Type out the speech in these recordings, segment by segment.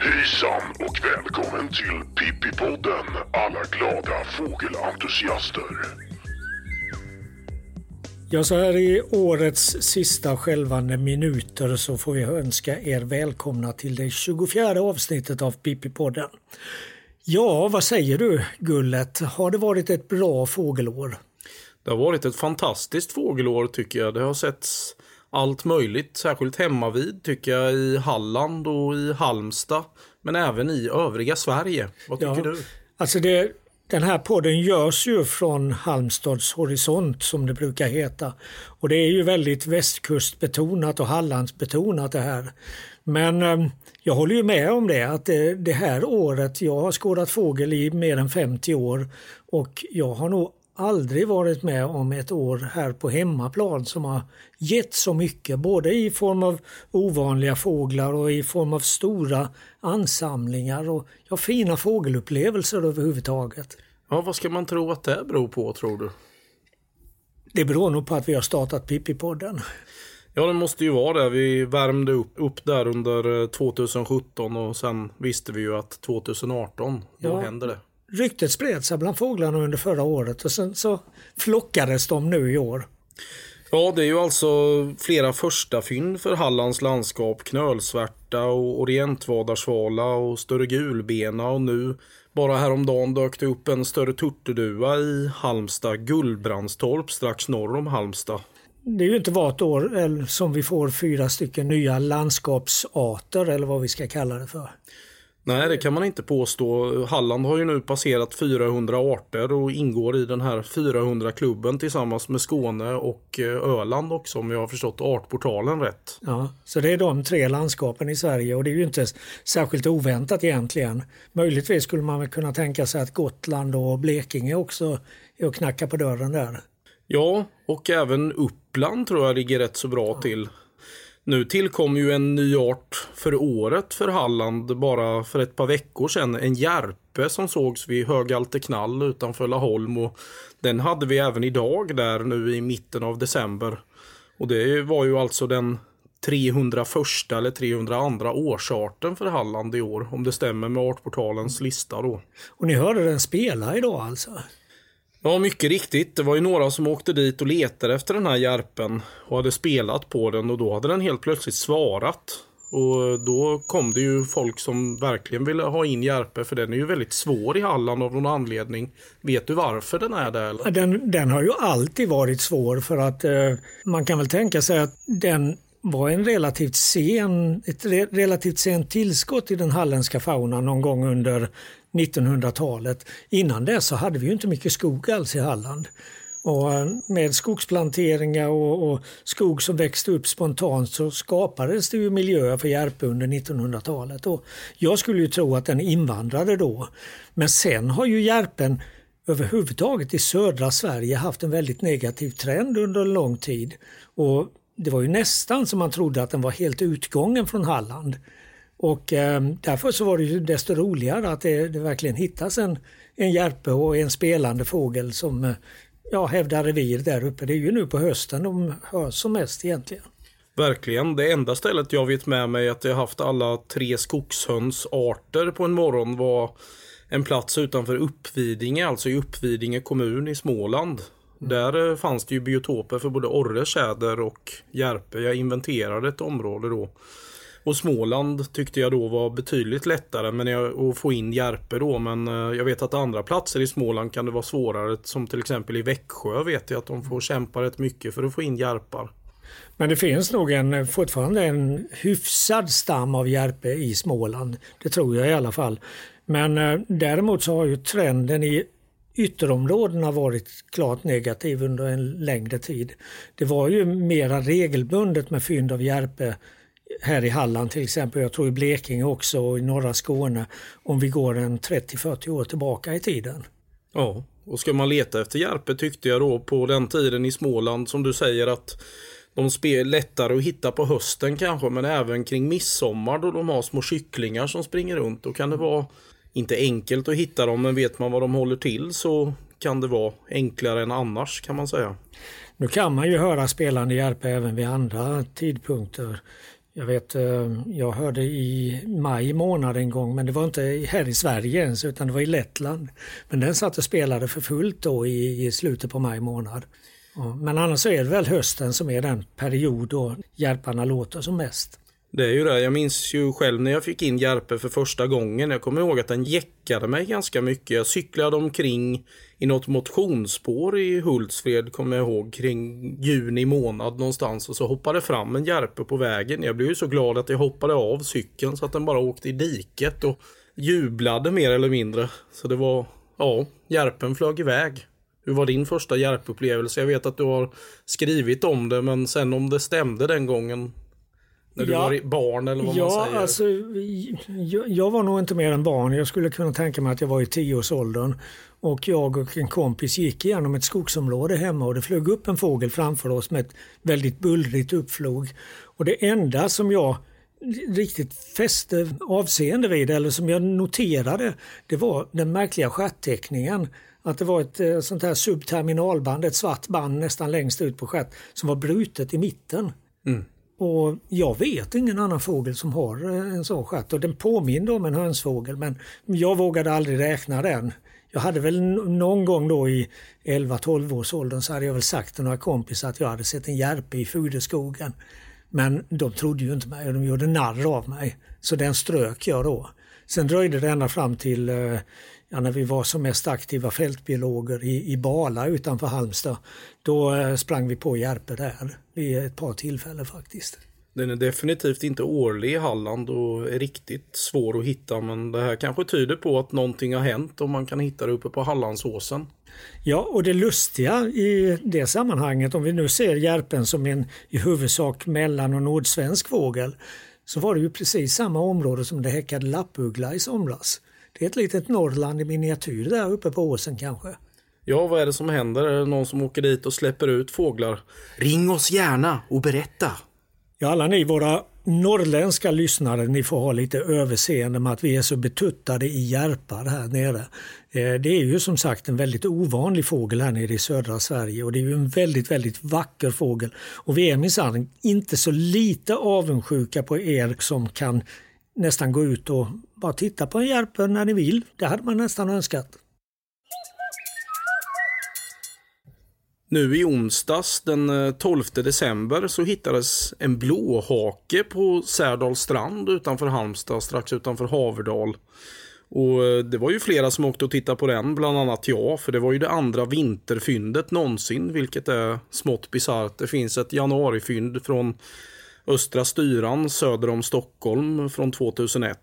Hejsan och välkommen till Pippipodden alla glada fågelentusiaster. Ja, så här i årets sista skälvande minuter så får jag önska er välkomna till det 24 avsnittet av Pippipodden. Ja, vad säger du Gullet? Har det varit ett bra fågelår? Det har varit ett fantastiskt fågelår tycker jag. Det har setts allt möjligt, särskilt hemma vid tycker jag i Halland och i Halmstad. Men även i övriga Sverige. Vad tycker Ja, du? Alltså det, den här podden görs ju från Halmstads horisont som det brukar heta. Och det är ju väldigt västkustbetonat och Hallandsbetonat det här. Men eh, jag håller ju med om det att det, det här året, jag har skådat fågel i mer än 50 år och jag har nog aldrig varit med om ett år här på hemmaplan som har gett så mycket, både i form av ovanliga fåglar och i form av stora ansamlingar och ja, fina fågelupplevelser överhuvudtaget. Ja, vad ska man tro att det beror på tror du? Det beror nog på att vi har startat Pippi-podden. Ja, det måste ju vara det. Vi värmde upp, upp där under eh, 2017 och sen visste vi ju att 2018, då Ja. händer det. Ryktet spred sig bland fåglarna under förra året och sen så flockades de nu i år. Ja, det är ju alltså flera första fynd för Hallands landskap. Knölsvärta och orientvadarsvala och större gulbena och nu bara häromdagen dök det upp en större turturdua i Halmstad, Gullbrandstorp strax norr om Halmstad. Det är ju inte vart år eller, som vi får fyra stycken nya landskapsarter eller vad vi ska kalla det för. Nej, det kan man inte påstå. Halland har ju nu passerat 400 arter och ingår i den här 400-klubben tillsammans med Skåne och eh, Öland också om jag har förstått Artportalen rätt. Ja, så det är de tre landskapen i Sverige och det är ju inte särskilt oväntat egentligen. Möjligtvis skulle man väl kunna tänka sig att Gotland och Blekinge också är och knackar på dörren där. Ja, och även Uppland tror jag ligger rätt så bra till. Nu tillkom ju en ny art för året för Halland bara för ett par veckor sedan. En järpe som sågs vid Högalteknall utanför Laholm. Och den hade vi även idag där nu i mitten av december. Och det var ju alltså den 301 eller 302 årsarten för Halland i år. Om det stämmer med Artportalens lista då. Och ni hörde den spela idag alltså? Ja, mycket riktigt. Det var ju några som åkte dit och letade efter den här järpen och hade spelat på den och då hade den helt plötsligt svarat. Och då kom det ju folk som verkligen ville ha in järpe för den är ju väldigt svår i Halland av någon anledning. Vet du varför den är det eller? Den, den har ju alltid varit svår för att eh, man kan väl tänka sig att den var en relativt sen, ett re, relativt sent tillskott i den halländska faunan någon gång under 1900-talet. Innan dess så hade vi ju inte mycket skog alls i Halland. Och eh, med skogsplanteringar och, och skog som växte upp spontant så skapades det ju miljöer för järpe under 1900-talet. Och jag skulle ju tro att den invandrade då. Men sen har ju järpen överhuvudtaget i södra Sverige haft en väldigt negativ trend under en lång tid. Och det var ju nästan som man trodde att den var helt utgången från Halland. Och eh, därför så var det ju desto roligare att det, det verkligen hittas en, en järpe och en spelande fågel som eh, ja, hävdar revir där uppe. Det är ju nu på hösten de hörs som mest egentligen. Verkligen. Det enda stället jag vet med mig att jag haft alla tre skogshönsarter på en morgon var en plats utanför Uppvidinge, alltså i Uppvidinge kommun i Småland. Där eh, fanns det ju biotoper för både orre, tjäder och järpe. Jag inventerade ett område då. Och Småland tyckte jag då var betydligt lättare men jag, att få in järpe då. Men eh, jag vet att andra platser i Småland kan det vara svårare. Som till exempel i Växjö vet jag att de får kämpa rätt mycket för att få in järpar. Men det finns nog en, fortfarande en hyfsad stam av järpe i Småland. Det tror jag i alla fall. Men eh, däremot så har ju trenden i ytterområdena varit klart negativ under en längre tid. Det var ju mera regelbundet med fynd av järpe här i Halland till exempel, jag tror i Blekinge också och i norra Skåne om vi går en 30-40 år tillbaka i tiden. Ja, och ska man leta efter järpe tyckte jag då på den tiden i Småland som du säger att de är lättare att hitta på hösten kanske men även kring midsommar då de har små kycklingar som springer runt. Då kan det vara inte enkelt att hitta dem men vet man vad de håller till så kan det vara enklare än annars kan man säga. Nu kan man ju höra spelande Järpe även vid andra tidpunkter. Jag vet, eh, jag hörde i maj månad en gång, men det var inte här i Sverige ens, utan det var i Lettland. Men den satt och spelade för fullt då i, i slutet på maj månad. Men annars är det väl hösten som är den period då Järparna låter som mest. Det är ju det. Jag minns ju själv när jag fick in Järpe för första gången. Jag kommer ihåg att den jäckade mig ganska mycket. Jag cyklade omkring i något motionsspår i Hultsfred, kommer jag ihåg, kring juni månad någonstans. Och så hoppade fram en Järpe på vägen. Jag blev ju så glad att jag hoppade av cykeln så att den bara åkte i diket och jublade mer eller mindre. Så det var, ja, Järpen flög iväg. Hur var din första Järpupplevelse? Jag vet att du har skrivit om det, men sen om det stämde den gången när du ja, var barn eller vad ja, man säger? Alltså, jag, jag, var nog inte mer än barn. Jag skulle kunna tänka mig att jag var i tioårsåldern. Och jag och en kompis gick igenom ett skogsområde hemma och det flög upp en fågel framför oss med ett väldigt bullrigt uppflog. Och det enda som jag riktigt fäste avseende vid, eller som jag noterade, det var den märkliga stjärtteckningen. Att det var ett eh, sånt här subterminalband, ett svart band nästan längst ut på stjärt som var brutet i mitten. Mm. Och jag vet ingen annan fågel som har eh, en sån stjärt och den påminner om en hönsfågel men jag vågade aldrig räkna den. Jag hade väl någon gång då i 11-12 års åldern så hade jag väl sagt till några kompisar att jag hade sett en järpe i Fudeskogen. Men de trodde ju inte mig och de gjorde narr av mig. Så den strök jag då. Sen dröjde det ända fram till eh, ja, när vi var som mest aktiva fältbiologer i, i Bala utanför Halmstad. Då eh, sprang vi på Järpe där vid ett par tillfällen faktiskt. Den är definitivt inte årlig i Halland och är riktigt svår att hitta men det här kanske tyder på att någonting har hänt om man kan hitta det uppe på Hallandsåsen. Ja, och det lustiga i det sammanhanget, om vi nu ser järpen som en i huvudsak mellan och nordsvensk fågel, så var det ju precis samma område som det häckade lappuggla i somras. Det är ett litet Norrland i miniatyr där uppe på åsen kanske. Ja, vad är det som händer? Är det någon som åker dit och släpper ut fåglar? Ring oss gärna och berätta! Ja, alla ni våra norrländska lyssnare, ni får ha lite överseende med att vi är så betuttade i järpar här nere. Eh, det är ju som sagt en väldigt ovanlig fågel här nere i södra Sverige och det är ju en väldigt, väldigt vacker fågel. Och vi är minsann inte så lite avundsjuka på er som kan nästan gå ut och bara titta på en järpe när ni vill. Det hade man nästan önskat. Nu i onsdags den eh, 12 december så hittades en blåhake på Särdals strand utanför Halmstad strax utanför Haverdal. Och eh, det var ju flera som åkte och tittade på den, bland annat jag, för det var ju det andra vinterfyndet någonsin, vilket är smått bisarrt. Det finns ett januarifynd från Östra Styran söder om Stockholm från 2001.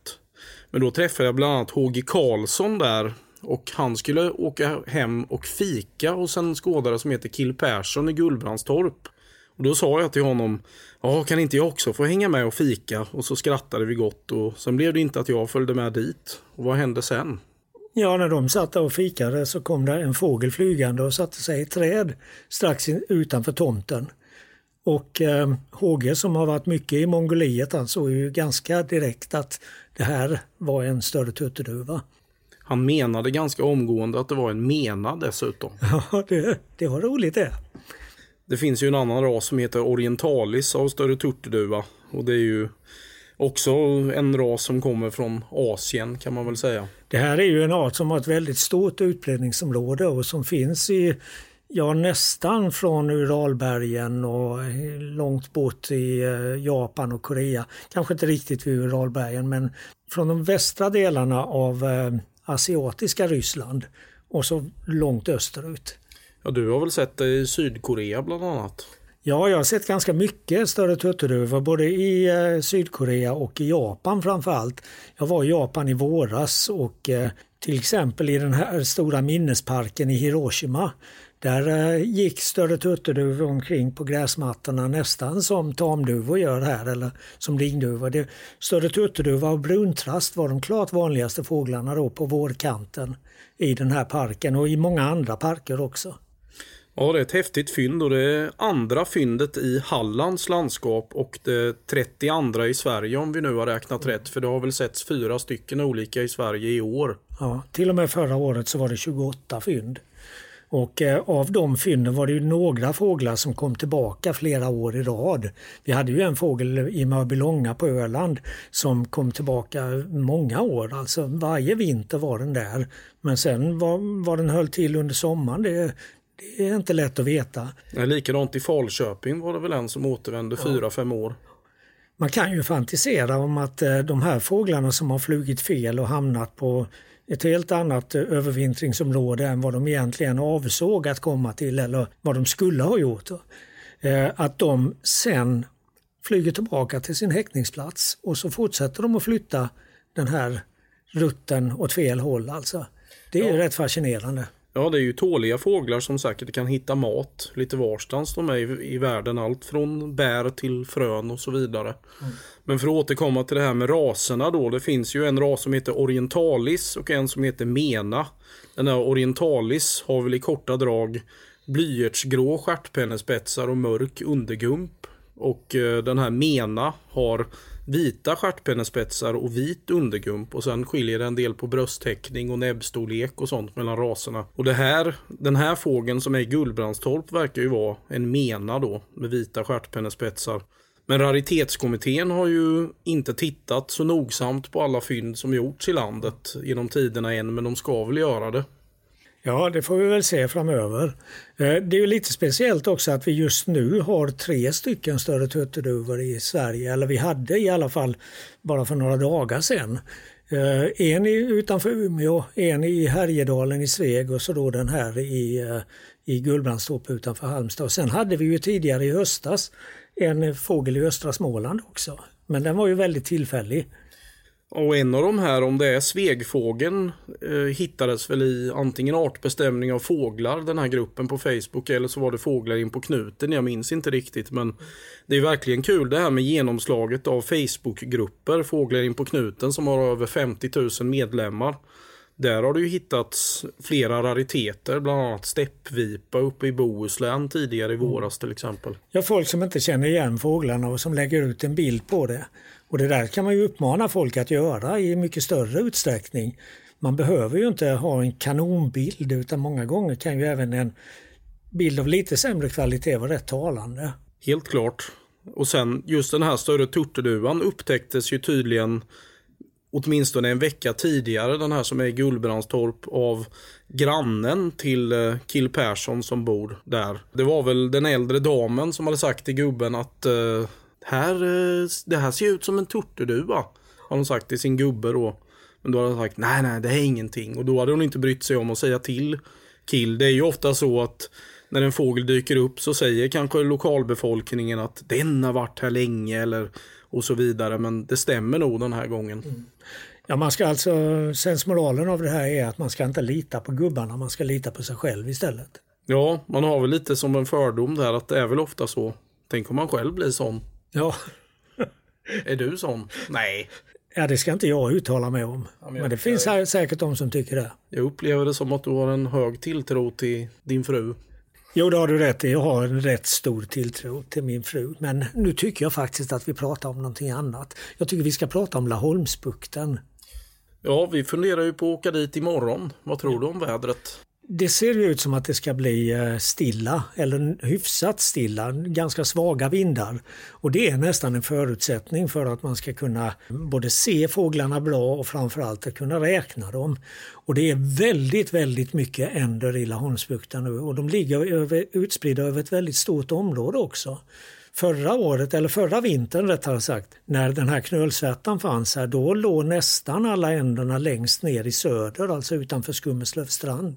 Men då träffade jag bland annat HG Karlsson där och han skulle åka hem och fika hos en skådare som heter Kill Persson i Gullbrandstorp. Och då sa jag till honom, ja kan inte jag också få hänga med och fika? Och så skrattade vi gott och sen blev det inte att jag följde med dit. Och vad hände sen? Ja, när de satt och fikade så kom det en fågel flygande och satte sig i ett träd strax utanför tomten. Och eh, HG som har varit mycket i Mongoliet han såg ju ganska direkt att det här var en större tutteduva. Han menade ganska omgående att det var en mena dessutom. Ja, det, det var roligt det. Det finns ju en annan ras som heter orientalis av större turturduva. Och det är ju också en ras som kommer från Asien kan man väl säga. Det här är ju en art som har ett väldigt stort utbredningsområde och som finns i Ja, nästan från Uralbergen och långt bort i eh, Japan och Korea. Kanske inte riktigt vid Uralbergen men från de västra delarna av eh, asiatiska Ryssland och så långt österut. Ja, du har väl sett det i Sydkorea bland annat? Ja, jag har sett ganska mycket större turturduvor både i eh, Sydkorea och i Japan framför allt. Jag var i Japan i våras och eh, till exempel i den här stora minnesparken i Hiroshima. Där eh, gick större turturduvor omkring på gräsmattorna nästan som tamduvor gör här eller som lingduvor. större turturduva och bruntrast var de klart vanligaste fåglarna då på vårkanten i den här parken och i många andra parker också. Ja, det är ett häftigt fynd och det är andra fyndet i Hallands landskap och det 32 i Sverige om vi nu har räknat rätt. För det har väl setts fyra stycken olika i Sverige i år. Ja, till och med förra året så var det 28 fynd. Och eh, av de fynden var det ju några fåglar som kom tillbaka flera år i rad. Vi hade ju en fågel i Mörbylånga på Öland som kom tillbaka många år. Alltså varje vinter var den där. Men sen vad, vad den höll till under sommaren det, det är inte lätt att veta. Ja, likadant i Falköping var det väl en som återvände ja. fyra, fem år. Man kan ju fantisera om att eh, de här fåglarna som har flugit fel och hamnat på ett helt annat eh, övervintringsområde än vad de egentligen avsåg att komma till eller vad de skulle ha gjort. Eh, att de sen flyger tillbaka till sin häckningsplats och så fortsätter de att flytta den här rutten åt fel håll. Alltså. Det är ja. rätt fascinerande. Ja, det är ju tåliga fåglar som säkert kan hitta mat lite varstans de är i, i världen. Allt från bär till frön och så vidare. Mm. Men för att återkomma till det här med raserna då. Det finns ju en ras som heter Orientalis och en som heter Mena. Den här Orientalis har väl i korta drag blyertsgrå stjärtpennespetsar och mörk undergump. Och eh, den här Mena har vita stjärtpennespetsar och vit undergump och sen skiljer det en del på brösttäckning och näbbstorlek och sånt mellan raserna. Och det här, den här fågeln som är i Gullbrandstorp verkar ju vara en mena då med vita stjärtpennespetsar. Men raritetskommittén har ju inte tittat så nogsamt på alla fynd som gjorts i landet genom tiderna än, men de ska väl göra det. Ja, det får vi väl se framöver. Eh, det är ju lite speciellt också att vi just nu har tre stycken större turturduvor i Sverige, eller vi hade i alla fall bara för några dagar sedan. Eh, en utanför Umeå, en i Härjedalen i Sveg och så då den här i, eh, i Gullbrandstorp utanför Halmstad. sen hade vi ju tidigare i höstas en fågel i östra Småland också. Men den var ju väldigt tillfällig. Och en av de här, om det är svegfågeln, eh, hittades väl i antingen artbestämning av fåglar, den här gruppen på Facebook, eller så var det fåglar in på knuten. Jag minns inte riktigt, men det är verkligen kul det här med genomslaget av Facebookgrupper, Fåglar in på knuten, som har över 50 000 medlemmar. Där har det ju hittats flera rariteter, bland annat steppvipa uppe i Bohuslän tidigare i våras till exempel. Ja, folk som inte känner igen fåglarna och som lägger ut en bild på det. Och det där kan man ju uppmana folk att göra i mycket större utsträckning. Man behöver ju inte ha en kanonbild utan många gånger kan ju även en bild av lite sämre kvalitet vara rätt talande. Helt klart. Och sen just den här större turturduvan upptäcktes ju tydligen åtminstone en vecka tidigare, den här som är i Gullbrandstorp, av grannen till eh, Kill Persson som bor där. Det var väl den äldre damen som hade sagt till gubben att eh, här, uh, det här ser ut som en turturduva. Har hon sagt till sin gubbe då. Men då hade han sagt nej, nej, det är ingenting. Och då hade hon inte brytt sig om att säga till Kill. Det är ju ofta så att när en fågel dyker upp så säger kanske lokalbefolkningen att den har varit här länge eller och så vidare. Men det stämmer nog den här gången. Mm. Ja, man ska alltså, sensmoralen av det här är att man ska inte lita på gubbarna, man ska lita på sig själv istället. Ja, man har väl lite som en fördom där att det är väl ofta så. Tänk om man själv blir sån. Ja. är du sån? Nej. Ja, det ska inte jag uttala mig om. Ja, men, men, det finns här säkert de som tycker det. Jag upplever det som att du har en hög tilltro till din fru. Jo, det har du rätt i. Jag har en rätt stor tilltro till min fru. Men nu tycker jag faktiskt att vi pratar om någonting annat. Jag tycker vi ska prata om Laholmsbukten. Ja, vi funderar ju på att åka dit imorgon. Vad tror du om vädret? Det ser ut som att det ska bli eh, stilla, eller hyfsat stilla, ganska svaga vindar. Och det är nästan en förutsättning för att man ska kunna mm, både se fåglarna bra och framförallt att kunna räkna dem. Och det är väldigt, väldigt mycket änder i Laholmsbukten nu och de ligger över, utspridda över ett väldigt stort område också förra året, eller förra vintern rättare sagt, när den här knölsvärtan fanns här, då låg nästan alla änderna längst ner i söder, alltså utanför Skummeslövs strand.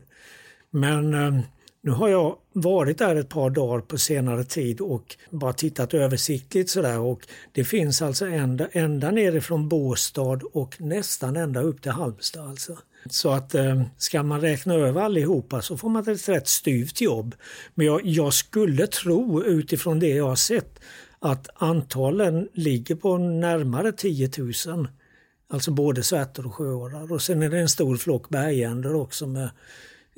Men eh, nu har jag varit där ett par dagar på senare tid och bara tittat översiktligt sådär och det finns alltså ända, ända nerifrån Båstad och nästan ända upp till Halmstad alltså. Så att eh, ska man räkna över allihopa så får man ett rätt styvt jobb. Men jag, jag skulle tro utifrån det jag har sett att antalen ligger på närmare 10 000. Alltså både svärtor och sjöorrar. Och sen är det en stor flock bergänder också med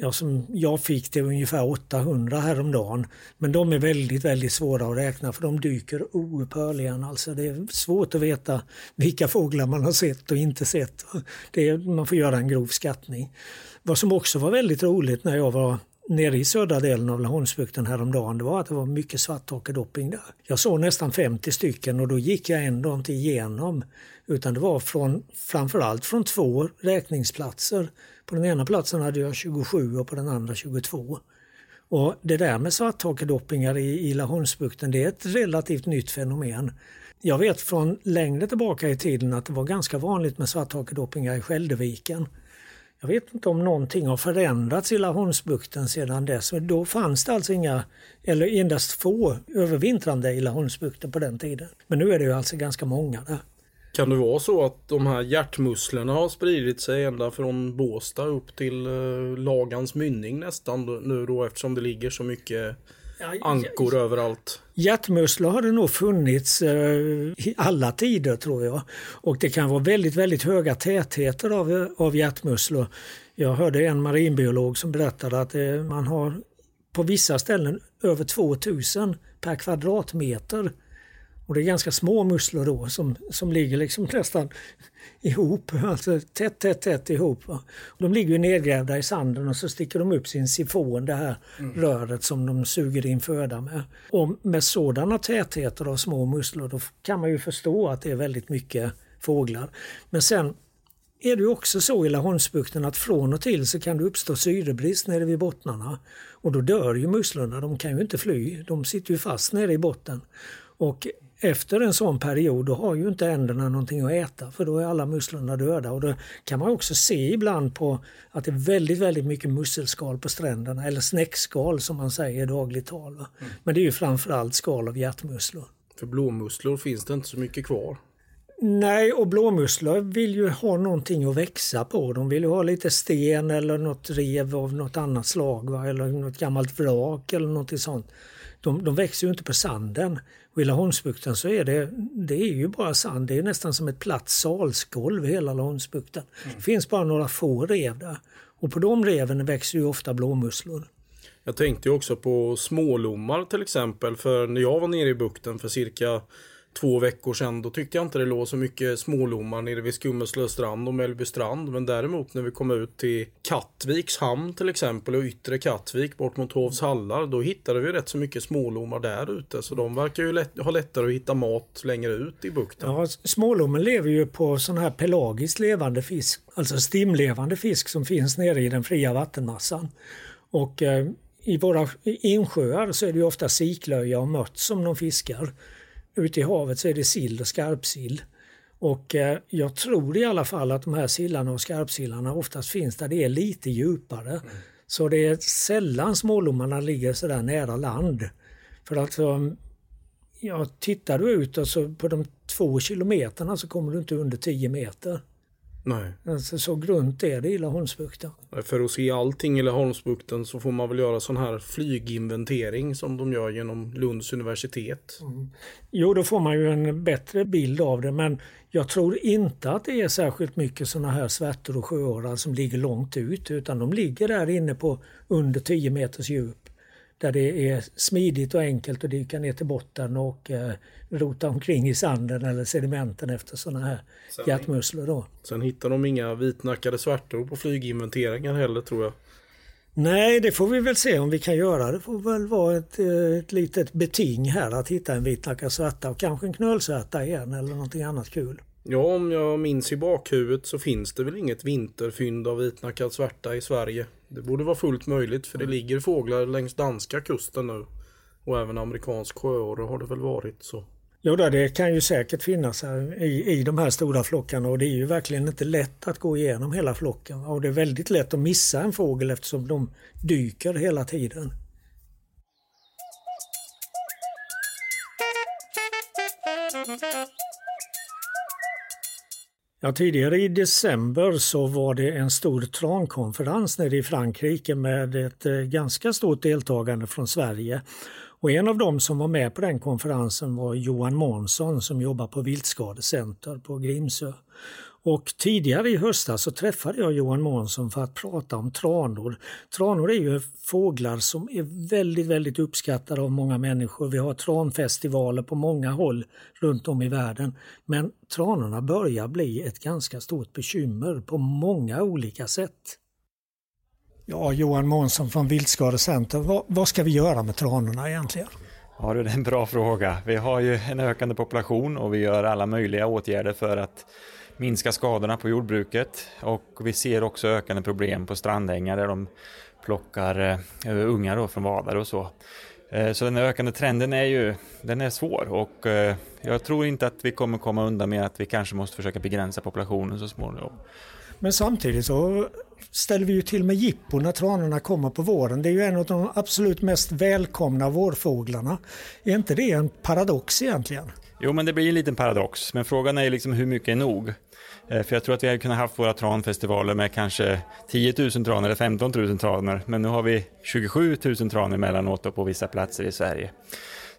ja, som jag fick det ungefär 800 häromdagen. Men de är väldigt, väldigt svåra att räkna för de dyker oupphörligen. Alltså det är svårt att veta vilka fåglar man har sett och inte sett. Det är, man får göra en grov skattning. Vad som också var väldigt roligt när jag var nere i södra delen av Laholmsbukten häromdagen, det var att det var mycket svarthakedopping där. Jag såg nästan 50 stycken och då gick jag ändå inte igenom. Utan det var från, framförallt från två räkningsplatser. På den ena platsen hade jag 27 och på den andra 22. Och det där med svarthakedoppingar i, i Laholmsbukten, det är ett relativt nytt fenomen. Jag vet från längre tillbaka i tiden att det var ganska vanligt med svarthakedoppingar i Skälderviken. Jag vet inte om någonting har förändrats i Laholmsbukten sedan dess. Då fanns det alltså inga, eller endast få övervintrande i Laholmsbukten på den tiden. Men nu är det ju alltså ganska många där. Kan det vara så att de här hjärtmusslorna har spridit sig ända från Båstad upp till eh, Lagans mynning nästan nu då eftersom det ligger så mycket ankor ja, överallt? Hjärtmusslor har det nog funnits eh, i alla tider tror jag. Och det kan vara väldigt, väldigt höga tätheter av, av hjärtmusslor. Jag hörde en marinbiolog som berättade att eh, man har på vissa ställen över 2000 per kvadratmeter och det är ganska små musslor då som, som ligger liksom nästan ihop, alltså tätt, tätt, tätt ihop. Va? De ligger ju nedgrävda i sanden och så sticker de upp sin sifon, det här mm. röret som de suger in föda med. Och med sådana tätheter av små musslor då kan man ju förstå att det är väldigt mycket fåglar. Men sen är det ju också så i Laholmsbukten att från och till så kan det uppstå syrebrist nere vid bottnarna. Och då dör ju musslorna, de kan ju inte fly, de sitter ju fast nere i botten. Och efter en sån period då har ju inte änderna någonting att äta för då är alla musslorna döda. Och då kan man också se ibland på att det är väldigt, väldigt mycket musselskal på stränderna eller snäckskal som man säger i dagligt tal. Mm. Men det är ju framförallt skal av hjärtmusslor. För blåmusslor finns det inte så mycket kvar. Nej, och blåmusslor vill ju ha någonting att växa på. De vill ju ha lite sten eller något rev av något annat slag va? eller något gammalt vrak eller något sånt. De, de växer ju inte på sanden. Laholmsbukten så är det, det är ju bara sand. Det är nästan som ett platt salsgolv hela Laholmsbukten. Mm. Det finns bara några få rev där. Och på de reven växer ju ofta blåmusslor. Jag tänkte också på smålommar till exempel. För när jag var nere i bukten för cirka två veckor sedan. Då tyckte jag inte det låg så mycket smålommar nere vid Skummeslö strand och Mellbystrand. Men däremot när vi kom ut till Kattviks hamn till exempel och yttre Kattvik bort mot Hovs hallar. Då hittade vi rätt så mycket smålommar där ute. Så de verkar ju lätt, ha lättare att hitta mat längre ut i bukten. Ja, smålommen lever ju på sån här pelagiskt levande fisk. Alltså stimlevande fisk som finns nere i den fria vattenmassan. Och eh, i våra insjöar så är det ju ofta siklöja och mört som de fiskar ute i havet så är det sill och skarpsill. Och eh, jag tror i alla fall att de här sillarna och skarpsillarna oftast finns där det är lite djupare. Mm. Så det är sällan smålommarna ligger så där nära land. För alltså, ja, tittar du ut och så på de två kilometerna så kommer du inte under 10 meter. Nej. Alltså, så grunt är det i Laholmsbukten. För att se allting i Laholmsbukten så får man väl göra sån här flyginventering som de gör genom Lunds universitet. Mm. Jo, då får man ju en bättre bild av det men jag tror inte att det är särskilt mycket såna här svärtor och sjöorrar som ligger långt ut utan de ligger där inne på under 10 meters djup där det är smidigt och enkelt att dyka ner till botten och eh, rota omkring i sanden eller sedimenten efter sådana här sen, hjärtmusslor. Då. Sen hittar de inga vitnackade svärtor på flyginventeringar heller tror jag. Nej, det får vi väl se om vi kan göra. Det får väl vara ett, eh, ett litet beting här att hitta en vitnackad svärta och kanske en knölsvärta igen eller någonting annat kul. Ja, om jag minns i bakhuvudet så finns det väl inget vinterfynd av vitnackad svärta i Sverige. Det borde vara fullt möjligt för det ligger fåglar längs danska kusten nu. Och även amerikansk sjöorre har det väl varit så. Jo, det kan ju säkert finnas här i, i de här stora flockarna och det är ju verkligen inte lätt att gå igenom hela flocken. Och det är väldigt lätt att missa en fågel eftersom de dyker hela tiden. Ja, tidigare i december så var det en stor trankonferens nere i Frankrike med ett eh, ganska stort deltagande från Sverige. Och en av dem som var med på den konferensen var Johan Månsson som jobbar på Viltskadecenter på Grimsö. Och tidigare i höstas så träffade jag Johan Månsson för att prata om tranor. Tranor är ju fåglar som är väldigt, väldigt uppskattade av många människor. Vi har tranfestivaler på många håll runt om i världen. Men tranorna börjar bli ett ganska stort bekymmer på många olika sätt. Ja, Johan Månsson från Viltskadecenter, vad, vad ska vi göra med tranorna egentligen? Ja, det är en bra fråga. Vi har ju en ökande population och vi gör alla möjliga åtgärder för att minska skadorna på jordbruket och vi ser också ökande problem på strandängar där de plockar eh, ungar då från vadare och så. Eh, så den ökande trenden är ju den är svår och eh, jag tror inte att vi kommer komma undan med att vi kanske måste försöka begränsa populationen så småningom. Men samtidigt så ställer vi ju till med jippo när tranorna kommer på våren. Det är ju en av de absolut mest välkomna vårfåglarna. Är inte det en paradox egentligen? Jo, men det blir en liten paradox. Men frågan är liksom hur mycket är nog? Eh, för jag tror att vi hade kunnat haft våra tranfestivaler med kanske 10 000 tranor eller 15 000 tranor. Men nu har vi 27 000 tranor emellanåt på vissa platser i Sverige.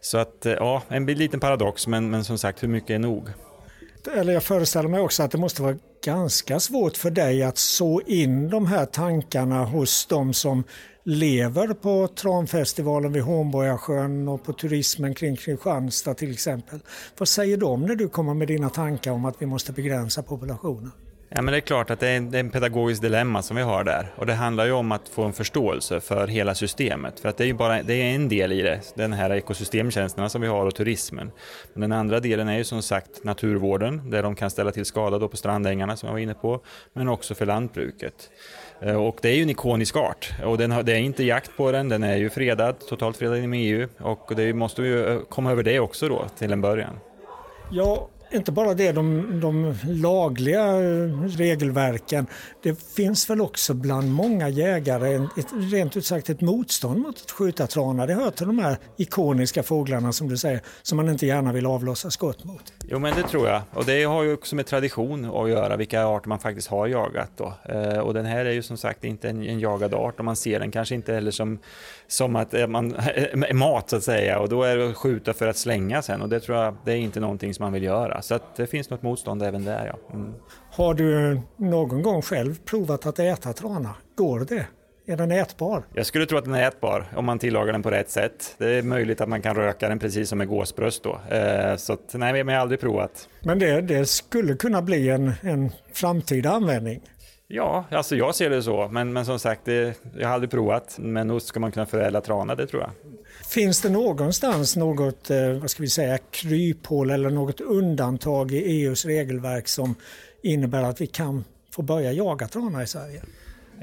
Så att eh, ja, en liten paradox, men, men som sagt, hur mycket är nog? Eller jag föreställer mig också att det måste vara ganska svårt för dig att så in de här tankarna hos de som lever på tranfestivalen vid Hornborgasjön och på turismen kring Kristianstad till exempel. Vad säger de när du kommer med dina tankar om att vi måste begränsa populationen? Ja, men det är klart att det är, en, det är en pedagogisk dilemma som vi har där. Och det handlar ju om att få en förståelse för hela systemet. För att det är ju bara det är en del i det, den här ekosystemtjänsterna som vi har och turismen. Men den andra delen är ju som sagt naturvården, där de kan ställa till skada då på strandängarna som jag var inne på. Men också för lantbruket. Eh, och det är ju en ikonisk art och den har, det är inte jakt på den, den är ju fredad, totalt fredad inom EU. Och det måste ju eh, komma över det också då till en början. Ja, inte bara det, de, de lagliga eh, regelverken. Det finns väl också bland många jägare ett, rent ut sagt ett motstånd mot att skjuta trana. Det hör till de här ikoniska fåglarna som du säger, som man inte gärna vill avlossa skott mot. Jo men det tror jag. Och det har ju också med tradition att göra, vilka arter man faktiskt har jagat. Då. Eh, och den här är ju som sagt inte en, en jagad art och man ser den kanske inte heller som, som att eh, man, mat så att säga. Och då är det att skjuta för att slänga sen och det tror jag, det är inte någonting som man vill göra. Så att det finns något motstånd även där ja. Mm. Har du någon gång själv provat att äta trana? Går det? Är den ätbar? Jag skulle tro att den är ätbar om man tillagar den på rätt sätt. Det är möjligt att man kan röka den precis som med gåsbröst då. Eh, så att, nej, men jag har aldrig provat. Men det, det skulle kunna bli en, en framtida användning? Ja, alltså jag ser det så. Men, men som sagt, det, jag har aldrig provat. Men nog ska man kunna förädla trana, det tror jag. Finns det någonstans något, eh, vad ska vi säga, kryphål eller något undantag i EUs regelverk som innebär att vi kan få börja jaga trana i Sverige?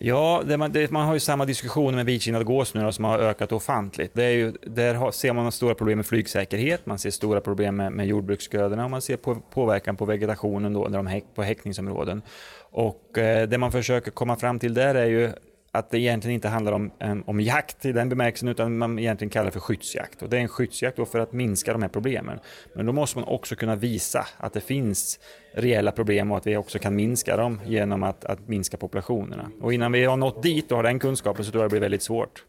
Ja, det man, det, man, har ju samma diskussion med vitkindad gås nu som har ökat ofantligt. Det är ju, där har, ser man stora problem med flygsäkerhet, man ser stora problem med, med jordbruksgrödorna och man ser på, påverkan på vegetationen då, när de häck, på häckningsområden. Och eh, det man försöker komma fram till där är ju att det egentligen inte handlar om, eh, om jakt i den bemärkelsen utan man egentligen kallar det för skyddsjakt. Och det är en skyddsjakt då för att minska de här problemen. Men då måste man också kunna visa att det finns reella problem och att vi också kan minska dem genom att, att minska populationerna. Och innan vi har nått dit och har den kunskapen så tror jag det blir väldigt svårt.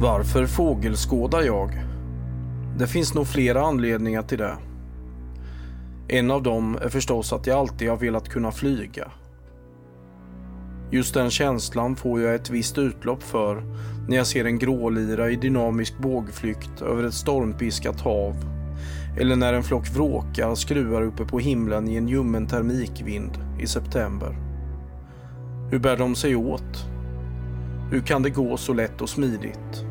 Varför fågelskådar jag? Det finns nog flera anledningar till det. En av dem är förstås att jag alltid har velat kunna flyga. Just den känslan får jag ett visst utlopp för när jag ser en grålira i dynamisk bågflykt över ett stormpiskat hav. Eller när en flock vråkar skruvar uppe på himlen i en ljummen termikvind i september. Hur bär de sig åt? Hur kan det gå så lätt och smidigt?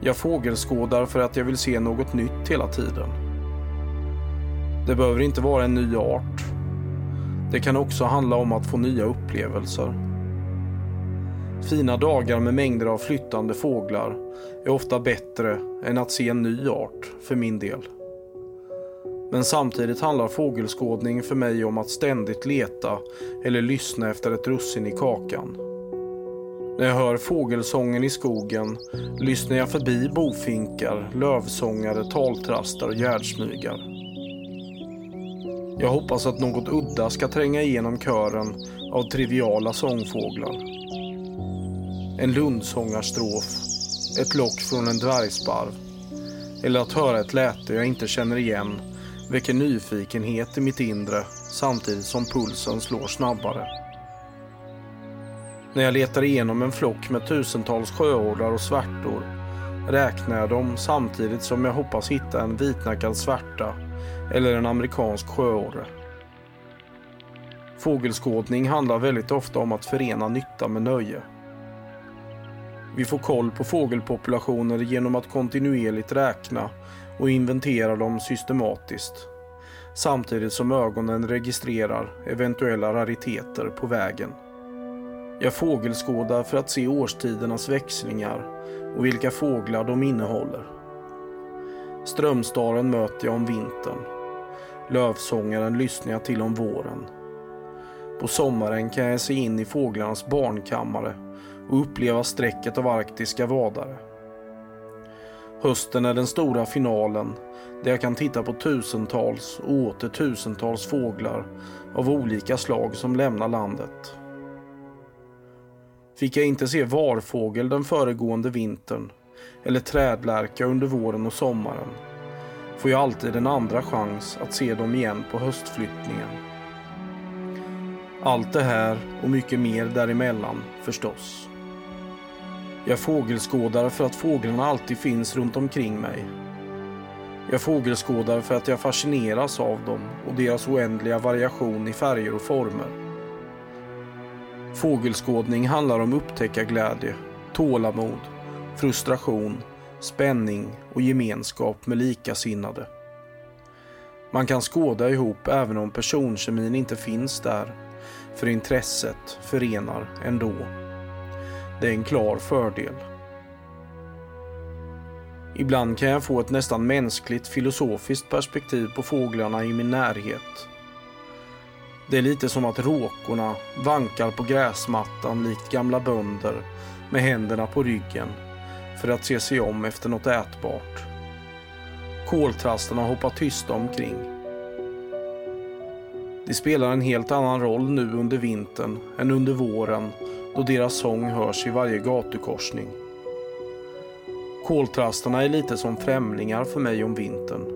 Jag fågelskådar för att jag vill se något nytt hela tiden. Det behöver inte vara en ny art. Det kan också handla om att få nya upplevelser. Fina dagar med mängder av flyttande fåglar är ofta bättre än att se en ny art för min del. Men samtidigt handlar fågelskådning för mig om att ständigt leta eller lyssna efter ett russin i kakan. När jag hör fågelsången i skogen lyssnar jag förbi bofinkar, lövsångare, taltrastar och gärdsmygar. Jag hoppas att något udda ska tränga igenom kören av triviala sångfåglar. En lundsångarstrof ett lock från en dvärgsparv eller att höra ett läte jag inte känner igen väcker nyfikenhet i mitt inre samtidigt som pulsen slår snabbare. När jag letar igenom en flock med tusentals sjöorrar och svärtor räknar jag dem samtidigt som jag hoppas hitta en vitnackad svärta eller en amerikansk sjöorre. Fågelskådning handlar väldigt ofta om att förena nytta med nöje. Vi får koll på fågelpopulationer genom att kontinuerligt räkna och inventera dem systematiskt. Samtidigt som ögonen registrerar eventuella rariteter på vägen. Jag fågelskådar för att se årstidernas växlingar och vilka fåglar de innehåller. Strömstaren möter jag om vintern. Lövsångaren lyssnar jag till om våren. På sommaren kan jag se in i fåglarnas barnkammare och uppleva sträcket av arktiska vadare. Hösten är den stora finalen där jag kan titta på tusentals och åter tusentals fåglar av olika slag som lämnar landet. Fick jag inte se varfågel den föregående vintern eller trädlärka under våren och sommaren får jag alltid en andra chans att se dem igen på höstflyttningen. Allt det här och mycket mer däremellan förstås. Jag fågelskådar för att fåglarna alltid finns runt omkring mig. Jag fågelskådar för att jag fascineras av dem och deras oändliga variation i färger och former. Fågelskådning handlar om upptäckarglädje, tålamod, frustration, spänning och gemenskap med likasinnade. Man kan skåda ihop även om personkemin inte finns där, för intresset förenar ändå. Det är en klar fördel. Ibland kan jag få ett nästan mänskligt filosofiskt perspektiv på fåglarna i min närhet. Det är lite som att råkorna vankar på gräsmattan likt gamla bönder med händerna på ryggen för att se sig om efter något ätbart. Koltrasterna hoppar tysta omkring. De spelar en helt annan roll nu under vintern än under våren då deras sång hörs i varje gatukorsning. Koltrasterna är lite som främlingar för mig om vintern.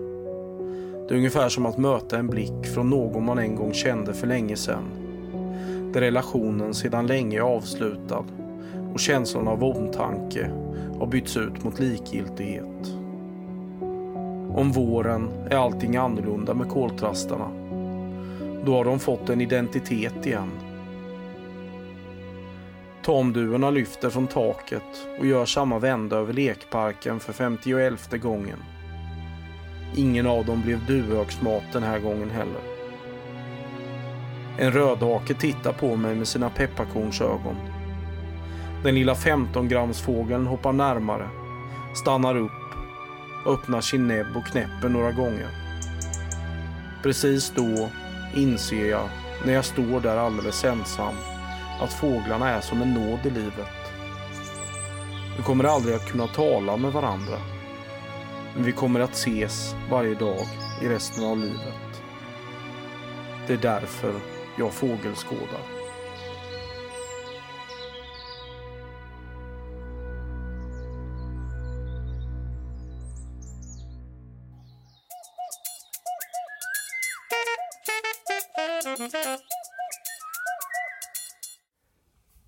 Det är ungefär som att möta en blick från någon man en gång kände för länge sedan. Där relationen sedan länge är avslutad och känslan av omtanke har bytts ut mot likgiltighet. Om våren är allting annorlunda med koltrastarna. Då har de fått en identitet igen. Tamduvorna lyfter från taket och gör samma vända över lekparken för 51 gången. Ingen av dem blev duvhöksmat den här gången heller. En rödhake tittar på mig med sina pepparkornsögon. Den lilla 15-gramsfågeln hoppar närmare, stannar upp, öppnar sin näbb och knäpper några gånger. Precis då inser jag, när jag står där alldeles ensam, att fåglarna är som en nåd i livet. Vi kommer aldrig att kunna tala med varandra. Men vi kommer att ses varje dag i resten av livet. Det är därför jag fågelskådar.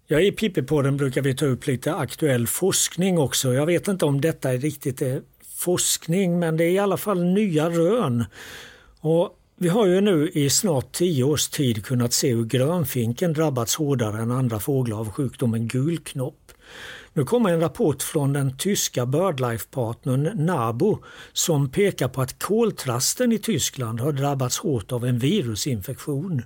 Ja, I Pippipodden brukar vi ta upp lite aktuell forskning också. Jag vet inte om detta är riktigt är forskning men det är i alla fall nya rön. Och vi har ju nu i snart tio års tid kunnat se hur grönfinken drabbats hårdare än andra fåglar av sjukdomen gulknopp. Nu kommer en rapport från den tyska Birdlife-partnern NABO som pekar på att koltrasten i Tyskland har drabbats hårt av en virusinfektion.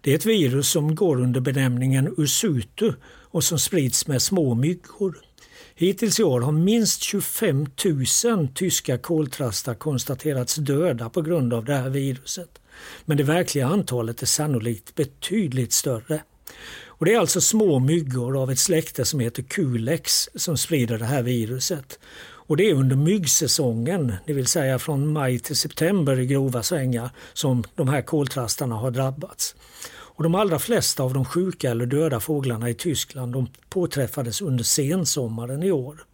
Det är ett virus som går under benämningen Usutu och som sprids med små myggor. Hittills i år har minst 25 000 tyska koltrastar konstaterats döda på grund av det här viruset. Men det verkliga antalet är sannolikt betydligt större. Och det är alltså små myggor av ett släkte som heter Culex som sprider det här viruset. Och det är under myggsäsongen, det vill säga från maj till september i grova svängar, som de här koltrastarna har drabbats. Och de allra flesta av de sjuka eller döda fåglarna i Tyskland de påträffades under sensommaren i år.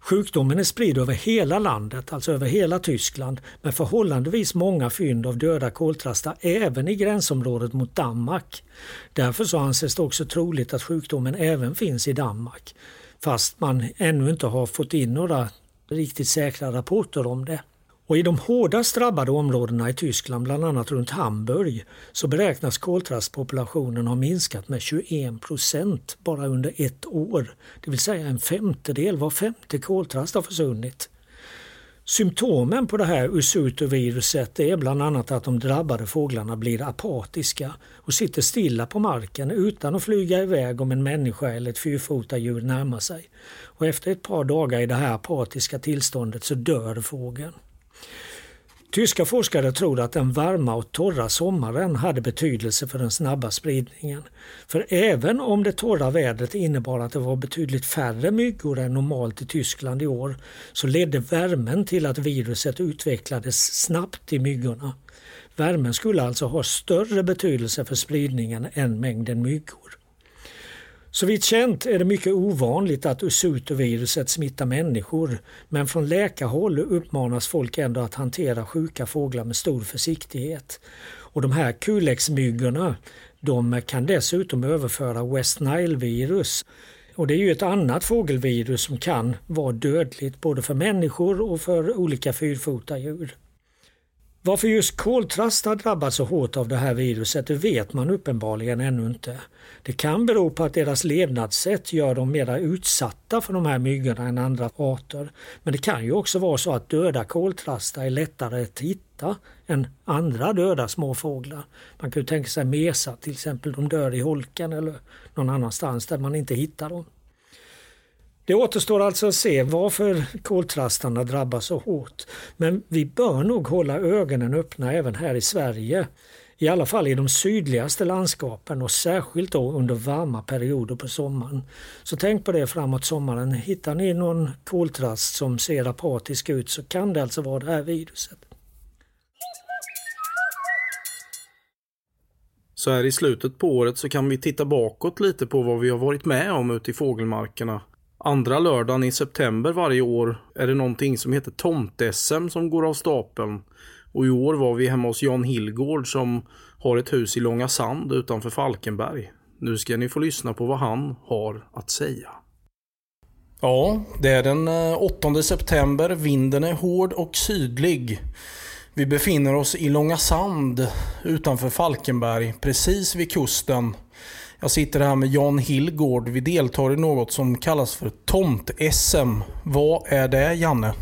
Sjukdomen är spridd över hela landet, alltså över hela Tyskland, med förhållandevis många fynd av döda koltrastar även i gränsområdet mot Danmark. Därför så anses det också troligt att sjukdomen även finns i Danmark, fast man ännu inte har fått in några riktigt säkra rapporter om det. Och I de hårdast drabbade områdena i Tyskland, bland annat runt Hamburg, så beräknas koltrastpopulationen ha minskat med 21 procent bara under ett år. Det vill säga en femtedel, var femte koltrast har försvunnit. Symptomen på det här usutoviruset är bland annat att de drabbade fåglarna blir apatiska och sitter stilla på marken utan att flyga iväg om en människa eller ett fyrfotadjur närmar sig. Och efter ett par dagar i det här apatiska tillståndet så dör fågeln. Tyska forskare tror att den varma och torra sommaren hade betydelse för den snabba spridningen. För även om det torra vädret innebar att det var betydligt färre myggor än normalt i Tyskland i år så ledde värmen till att viruset utvecklades snabbt i myggorna. Värmen skulle alltså ha större betydelse för spridningen än mängden myggor. Så vitt känt är det mycket ovanligt att usutoviruset smittar människor men från läkarhåll uppmanas folk ändå att hantera sjuka fåglar med stor försiktighet. Och de här kulexmyggorna de kan dessutom överföra West Nile-virus. Och det är ju ett annat fågelvirus som kan vara dödligt både för människor och för olika fyrfotadjur. Varför just koltrast har drabbats så hårt av det här viruset det vet man uppenbarligen ännu inte. Det kan bero på att deras levnadssätt gör dem mer utsatta för de här myggorna än andra arter. Men det kan ju också vara så att döda koltrastar är lättare att hitta än andra döda småfåglar. Man kan ju tänka sig mesar till exempel, de dör i holken eller någon annanstans där man inte hittar dem. Det återstår alltså att se varför koltrastarna drabbas så hårt. Men vi bör nog hålla ögonen öppna även här i Sverige. I alla fall i de sydligaste landskapen och särskilt då under varma perioder på sommaren. Så tänk på det framåt sommaren. Hittar ni någon koltrast som ser apatisk ut så kan det alltså vara det här viruset. Så här i slutet på året så kan vi titta bakåt lite på vad vi har varit med om ute i fågelmarkerna Andra lördagen i september varje år är det någonting som heter tomt-SM som går av stapeln. Och i år var vi hemma hos Jan Hillgård som har ett hus i Långa Sand utanför Falkenberg. Nu ska ni få lyssna på vad han har att säga. Ja, det är den eh, 8 september. Vinden är hård och sydlig. Vi befinner oss i Långa Sand utanför Falkenberg, precis vid kusten. Jag sitter här med Jan Hillgård. Vi deltar i något som kallas för Tomt-SM. Vad är det, Janne?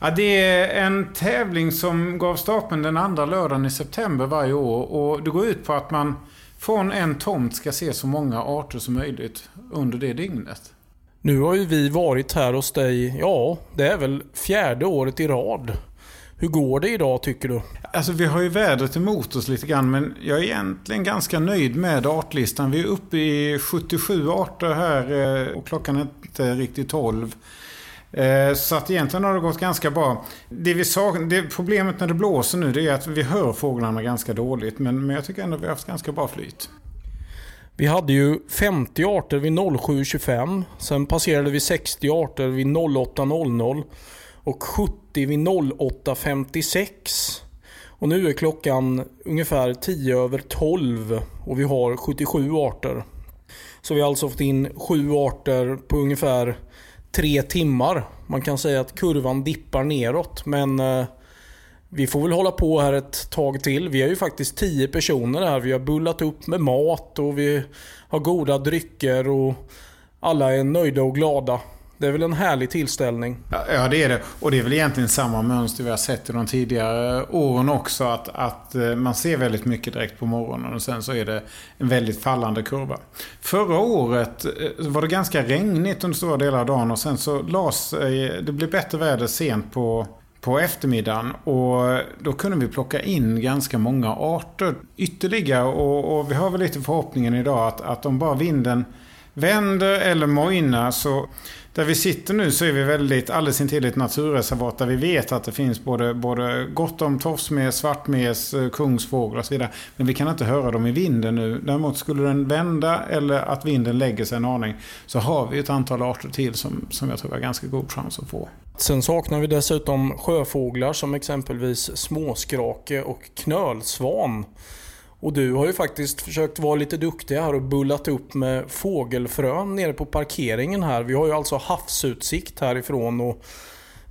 Ja, det är en tävling som gav stapeln den andra lördagen i september varje år. Och det går ut på att man från en tomt ska se så många arter som möjligt under det dygnet. Nu har ju vi varit här hos dig, ja, det är väl fjärde året i rad. Hur går det idag tycker du? Alltså vi har ju vädret emot oss lite grann men jag är egentligen ganska nöjd med artlistan. Vi är uppe i 77 arter här eh, och klockan är inte riktigt 12. Eh, så att egentligen har det gått ganska bra. Det vi sa, det problemet när det blåser nu det är att vi hör fåglarna ganska dåligt. Men, men jag tycker ändå att vi har haft ganska bra flyt. Vi hade ju 50 arter vid 07.25. Sen passerade vi 60 arter vid 08.00 och 70 vid 08.56. Och nu är klockan ungefär 10 över 12 och vi har 77 arter. Så vi har alltså fått in 7 arter på ungefär 3 timmar. Man kan säga att kurvan dippar neråt men eh, vi får väl hålla på här ett tag till. Vi är ju faktiskt 10 personer här. Vi har bullat upp med mat och vi har goda drycker och alla är nöjda och glada. Det är väl en härlig tillställning? Ja, det är det. Och det är väl egentligen samma mönster vi har sett i de tidigare åren också. Att, att eh, man ser väldigt mycket direkt på morgonen och sen så är det en väldigt fallande kurva. Förra året eh, var det ganska regnigt under stora delar av dagen och sen så las eh, det blev bättre väder sent på på eftermiddagen och då kunde vi plocka in ganska många arter ytterligare och, och vi har väl lite förhoppningen idag att, att om bara vinden Vänder eller mojnar. så där vi sitter nu så är vi väldigt alldeles intill ett naturreservat där vi vet att det finns både, både gott om tofsmes, svartmes, eh, kungsfågel och så vidare. Men vi kan inte höra dem i vinden nu. Däremot skulle den vända eller att vinden lägger sig en aning så har vi ett antal arter till som, som jag tror vi har ganska god chans att få. Sen saknar vi dessutom sjöfåglar som exempelvis småskrake och knölsvan. Och du har ju faktiskt försökt vara lite duktig här och bullat upp med fågelfrön nere på parkeringen här. Vi har ju alltså havsutsikt härifrån och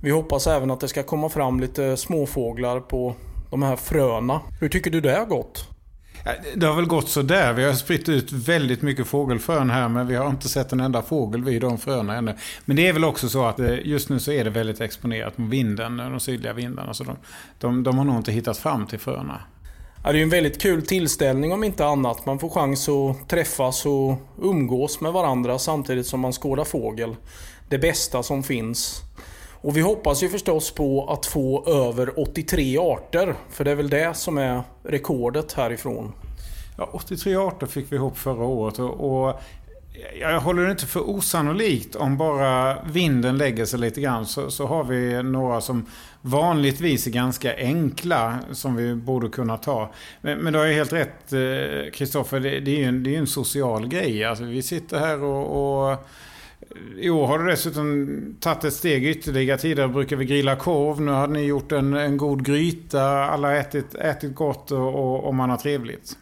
vi hoppas även att det ska komma fram lite småfåglar på de här fröna. Hur tycker du det har gått? Det har väl gått så där. Vi har spritt ut väldigt mycket fågelfrön här men vi har inte sett en enda fågel vid de fröna ännu. Men det är väl också så att eh, just nu så är det väldigt exponerat mot vinden, de sydliga vindarna. Så de, de, de har nog inte hittat fram till fröna. Ja, det är en väldigt kul tillställning om inte annat. Man får chans att träffas och umgås med varandra samtidigt som man skådar fågel. Det bästa som finns. Och vi hoppas ju förstås på att få över 83 arter. För det är väl det som är rekordet härifrån. Ja, 83 arter fick vi ihop förra året. Och, och jag håller det inte för osannolikt om bara vinden lägger sig lite grann så, så har vi några som vanligtvis är ganska enkla som vi borde kunna ta. Men, men du har ju helt rätt eh, Kristoffer, det, det, är ju en, det är en social grej. Alltså, vi sitter här och, och eh, i år har du dessutom tagit ett steg ytterligare. Tidigare brukar vi grilla korv. Nu har ni gjort en, en god gryta. Alla har ätit, ätit gott och, och, och man har trevligt.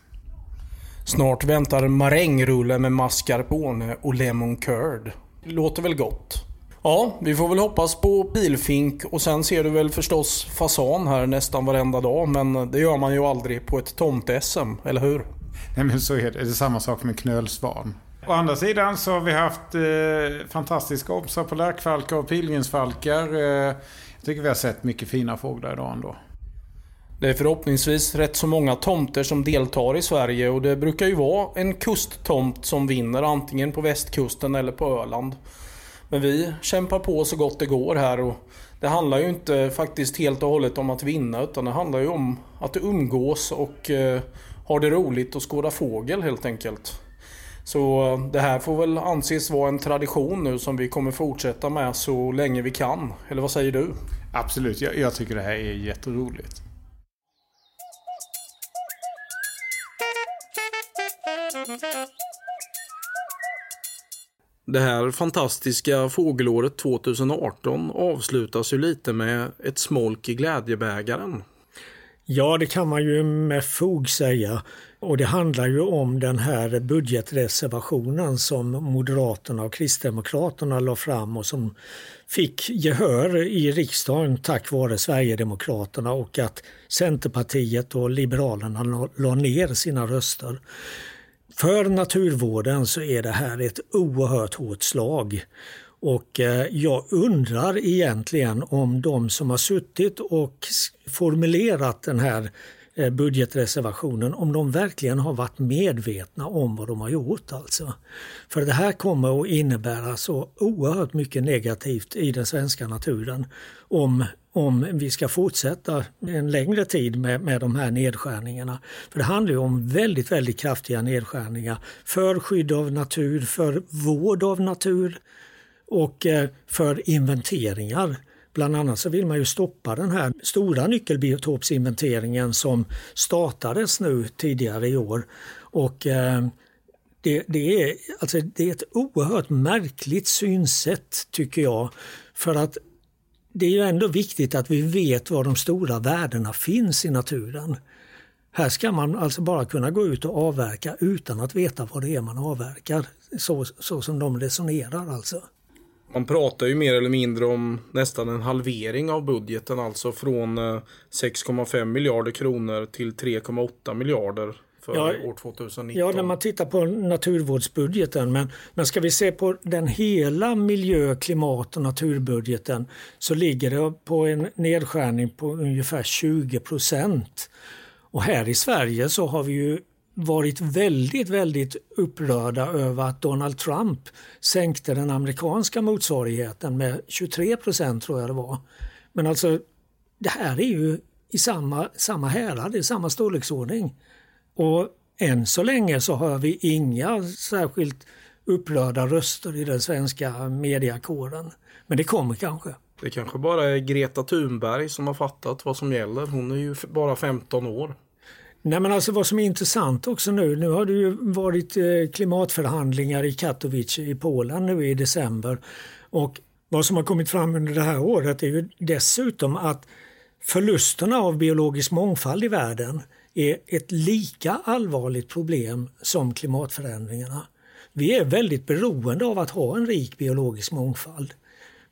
Snart väntar marängrulle med mascarpone och lemon curd. Låter väl gott? Ja, vi får väl hoppas på pilfink och sen ser du väl förstås fasan här nästan varenda dag. Men det gör man ju aldrig på ett tomt-SM, eller hur? Nej men så är det. Det är samma sak med knölsvan. Å andra sidan så har vi haft eh, fantastiska obsar på lärkfalkar och pilgrimsfalkar. Eh, jag tycker vi har sett mycket fina fåglar idag ändå. Det är förhoppningsvis rätt så många tomter som deltar i Sverige och det brukar ju vara en kusttomt som vinner antingen på västkusten eller på Öland. Men vi kämpar på så gott det går här och det handlar ju inte faktiskt helt och hållet om att vinna utan det handlar ju om att umgås och eh, ha det roligt och skåda fågel helt enkelt. Så eh, det här får väl anses vara en tradition nu som vi kommer fortsätta med så länge vi kan. Eller vad säger du? Absolut, jag, jag tycker det här är jätteroligt. Det här fantastiska fågelåret 2018 avslutas ju lite med ett smolk i glädjebägaren. Ja, det kan man ju med fog säga. Och det handlar ju om den här budgetreservationen som Moderaterna och Kristdemokraterna la fram och som fick gehör i riksdagen tack vare Sverigedemokraterna och att Centerpartiet och Liberalerna la ner sina röster. För naturvården så är det här ett oerhört hårt slag. Och eh, jag undrar egentligen om de som har suttit och formulerat den här eh, budgetreservationen, om de verkligen har varit medvetna om vad de har gjort. Alltså. För det här kommer att innebära så oerhört mycket negativt i den svenska naturen om om vi ska fortsätta en längre tid med, med de här nedskärningarna. För det handlar ju om väldigt, väldigt kraftiga nedskärningar för skydd av natur, för vård av natur och eh, för inventeringar. Bland annat så vill man ju stoppa den här stora nyckelbiotopsinventeringen som startades nu tidigare i år. Och eh, det, det, är, alltså det är ett oerhört märkligt synsätt tycker jag. För att det är ju ändå viktigt att vi vet var de stora värdena finns i naturen. Här ska man alltså bara kunna gå ut och avverka utan att veta vad det är man avverkar. Så, så som de resonerar alltså. Man pratar ju mer eller mindre om nästan en halvering av budgeten, alltså från eh, 6,5 miljarder kronor till 3,8 miljarder för ja, år 2019. Ja, när man tittar på naturvårdsbudgeten. Men, men ska vi se på den hela miljö-, klimat och naturbudgeten så ligger det på en nedskärning på ungefär 20 procent. Och här i Sverige så har vi ju varit väldigt, väldigt upprörda över att Donald Trump sänkte den amerikanska motsvarigheten med 23 procent tror jag det var. Men alltså det här är ju i samma, samma härad, i samma storleksordning. Och än så länge så har vi inga särskilt upprörda röster i den svenska mediakåren. Men det kommer kanske. Det kanske bara är Greta Thunberg som har fattat vad som gäller. Hon är ju bara 15 år. Nej men alltså vad som är intressant också nu, nu har det ju varit eh, klimatförhandlingar i Katowice i Polen nu i december. Och vad som har kommit fram under det här året är ju dessutom att förlusterna av biologisk mångfald i världen är ett lika allvarligt problem som klimatförändringarna. Vi är väldigt beroende av att ha en rik biologisk mångfald.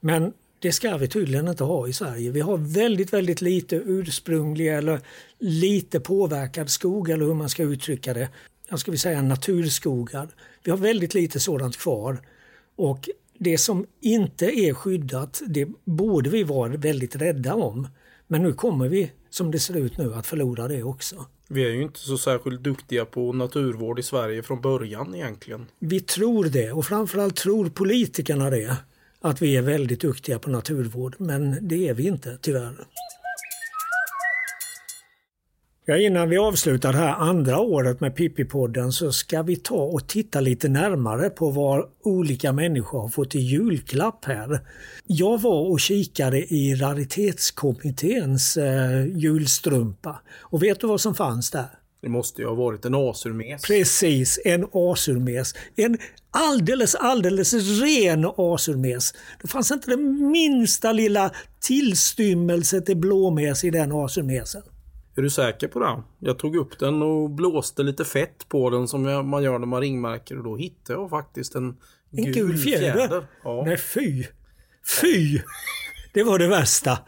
Men det ska vi tydligen inte ha i Sverige. Vi har väldigt, väldigt lite ursprunglig eller lite påverkad skog eller hur man ska uttrycka det. Jag skulle säga naturskogar. Vi har väldigt lite sådant kvar. Och det som inte är skyddat, det borde vi vara väldigt rädda om. Men nu kommer vi, som det ser ut nu, att förlora det också. Vi är ju inte så särskilt duktiga på naturvård i Sverige från början egentligen. Vi tror det och framförallt tror politikerna det. Att vi är väldigt duktiga på naturvård, men det är vi inte tyvärr. Ja, innan vi avslutar det här andra året med Pippi-podden så ska vi ta och titta lite närmare på vad olika människor har fått i julklapp här. Jag var och kikade i Raritetskommitténs eh, julstrumpa och vet du vad som fanns där? Det måste ju ha varit en asurmes. Precis, en asurmes. En alldeles, alldeles ren asurmes. Det fanns inte den minsta lilla tillstymmelse till blåmes i den asurmesen. Är du säker på det? Jag tog upp den och blåste lite fett på den som man gör när man ringmärker och då hittade jag faktiskt en, en gul, gul fjäder. fjäder. Ja. Nej fy! Fy! Det var det värsta.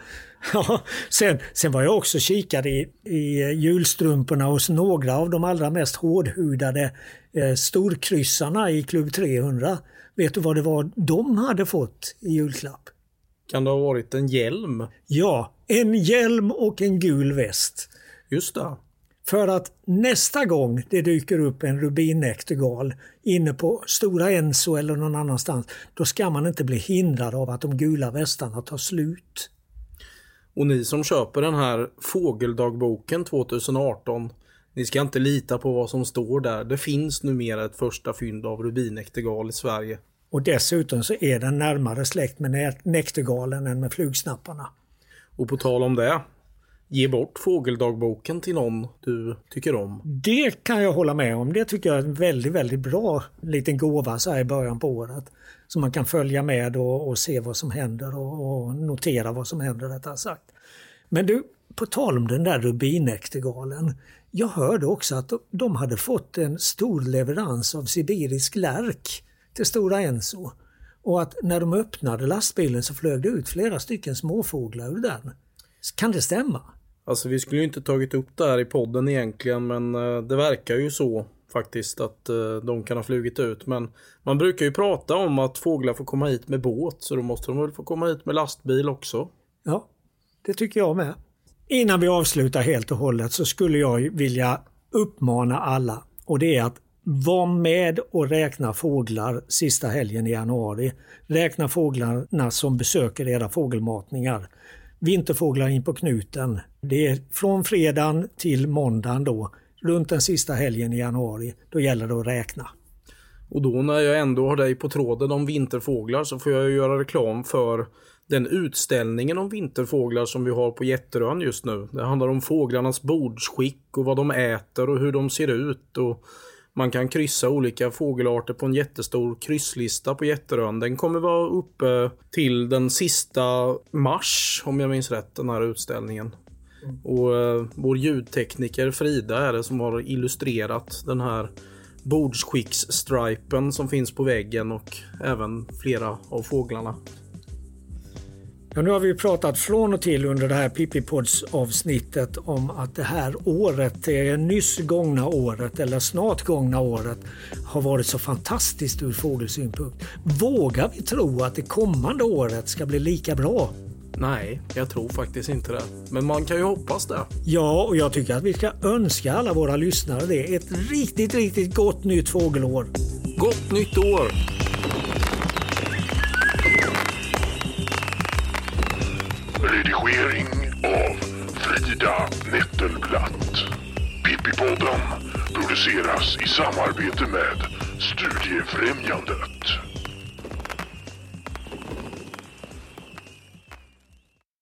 Ja, sen, sen var jag också kikade i, i julstrumporna hos några av de allra mest hårdhudade eh, storkryssarna i Klubb 300. Vet du vad det var de hade fått i julklapp? Kan det ha varit en hjälm? Ja, en hjälm och en gul väst. Just det. För att nästa gång det dyker upp en rubinnäktergal inne på Stora Enso eller någon annanstans, då ska man inte bli hindrad av att de gula västarna tar slut. Och ni som köper den här fågeldagboken 2018, ni ska inte lita på vad som står där. Det finns numera ett första fynd av rubinäktergal i Sverige. Och dessutom så är den närmare släkt med näktergalen än med flugsnapparna. Och på tal om det, ge bort fågeldagboken till någon du tycker om. Det kan jag hålla med om. Det tycker jag är en väldigt, väldigt bra liten gåva så här i början på året. Så man kan följa med och, och se vad som händer och, och, notera vad som händer rättare sagt. Men du, på tal om den där rubinäktergalen. Jag hörde också att de hade fått en stor leverans av sibirisk lärk till Stora Enso. Och att när de öppnade lastbilen så flög det ut flera stycken småfåglar ur den. Kan det stämma? Alltså vi skulle ju inte tagit upp det här i podden egentligen men eh, det verkar ju så faktiskt att eh, de kan ha flugit ut. Men man brukar ju prata om att fåglar får komma hit med båt så då måste de väl få komma hit med lastbil också. Ja, det tycker jag med. Innan vi avslutar helt och hållet så skulle jag vilja uppmana alla och det är att var med och räkna fåglar sista helgen i januari. Räkna fåglarna som besöker era fågelmatningar. Vinterfåglar in på knuten. Det är från fredagen till måndagen då, runt den sista helgen i januari. Då gäller det att räkna. Och då när jag ändå har dig på tråden om vinterfåglar så får jag göra reklam för den utställningen om vinterfåglar som vi har på Jätterön just nu. Det handlar om fåglarnas bordsskick och vad de äter och hur de ser ut. Och man kan kryssa olika fågelarter på en jättestor krysslista på Jätterön. Den kommer vara uppe till den sista mars om jag minns rätt, den här utställningen. Och eh, vår ljudtekniker Frida är det som har illustrerat den här bordsskicksstripen som finns på väggen och även flera av fåglarna. Ja, nu har vi pratat från och till under det här Pippipods avsnittet om att det här året, det nyss gångna året eller snart gångna året har varit så fantastiskt ur fågelsynpunkt. Vågar vi tro att det kommande året ska bli lika bra? Nej, jag tror faktiskt inte det. Men man kan ju hoppas det. Ja, och jag tycker att vi ska önska alla våra lyssnare det. Ett riktigt, riktigt gott nytt fågelår. Gott nytt år! Redigering av Frida Nettelblatt. Pippipodden produceras i samarbete med Studiefrämjandet.